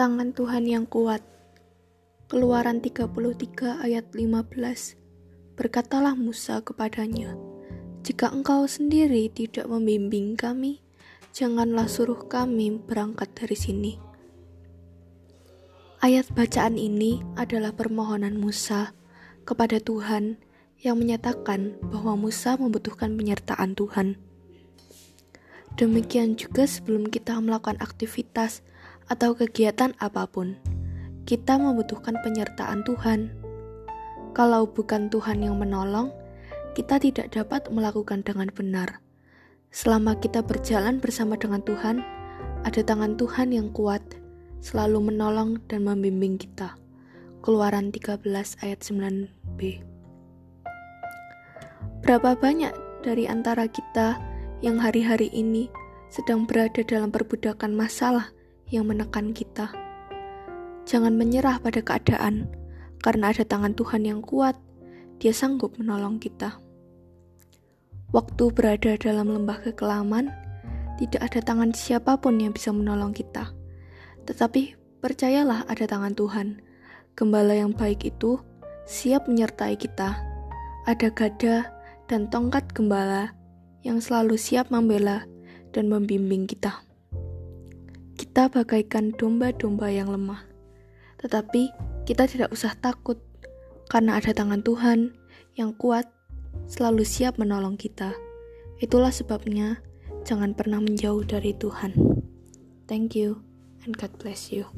Tangan Tuhan yang kuat. Keluaran 33 ayat 15. Berkatalah Musa kepadanya, "Jika engkau sendiri tidak membimbing kami, janganlah suruh kami berangkat dari sini." Ayat bacaan ini adalah permohonan Musa kepada Tuhan yang menyatakan bahwa Musa membutuhkan penyertaan Tuhan. Demikian juga sebelum kita melakukan aktivitas atau kegiatan apa pun, kita membutuhkan penyertaan Tuhan. Kalau bukan Tuhan yang menolong, kita tidak dapat melakukan dengan benar. Selama kita berjalan bersama dengan Tuhan, ada tangan Tuhan yang kuat, selalu menolong dan membimbing kita. Keluaran 13 ayat 9b. Berapa banyak dari antara kita yang hari-hari ini sedang berada dalam perbudakan masalah yang menekan kita. Jangan menyerah pada keadaan, karena ada tangan Tuhan yang kuat, Dia sanggup menolong kita. Waktu berada dalam lembah kekelaman, tidak ada tangan siapa pun yang bisa menolong kita. Tetapi percayalah ada tangan Tuhan. Gembala yang baik itu siap menyertai kita. Ada gada dan tongkat gembala yang selalu siap membela dan membimbing kita. Kita bagaikan domba-domba yang lemah, tetapi kita tidak usah takut karena ada tangan Tuhan yang kuat selalu siap menolong kita. Itulah sebabnya jangan pernah menjauh dari Tuhan. Thank you and God bless you.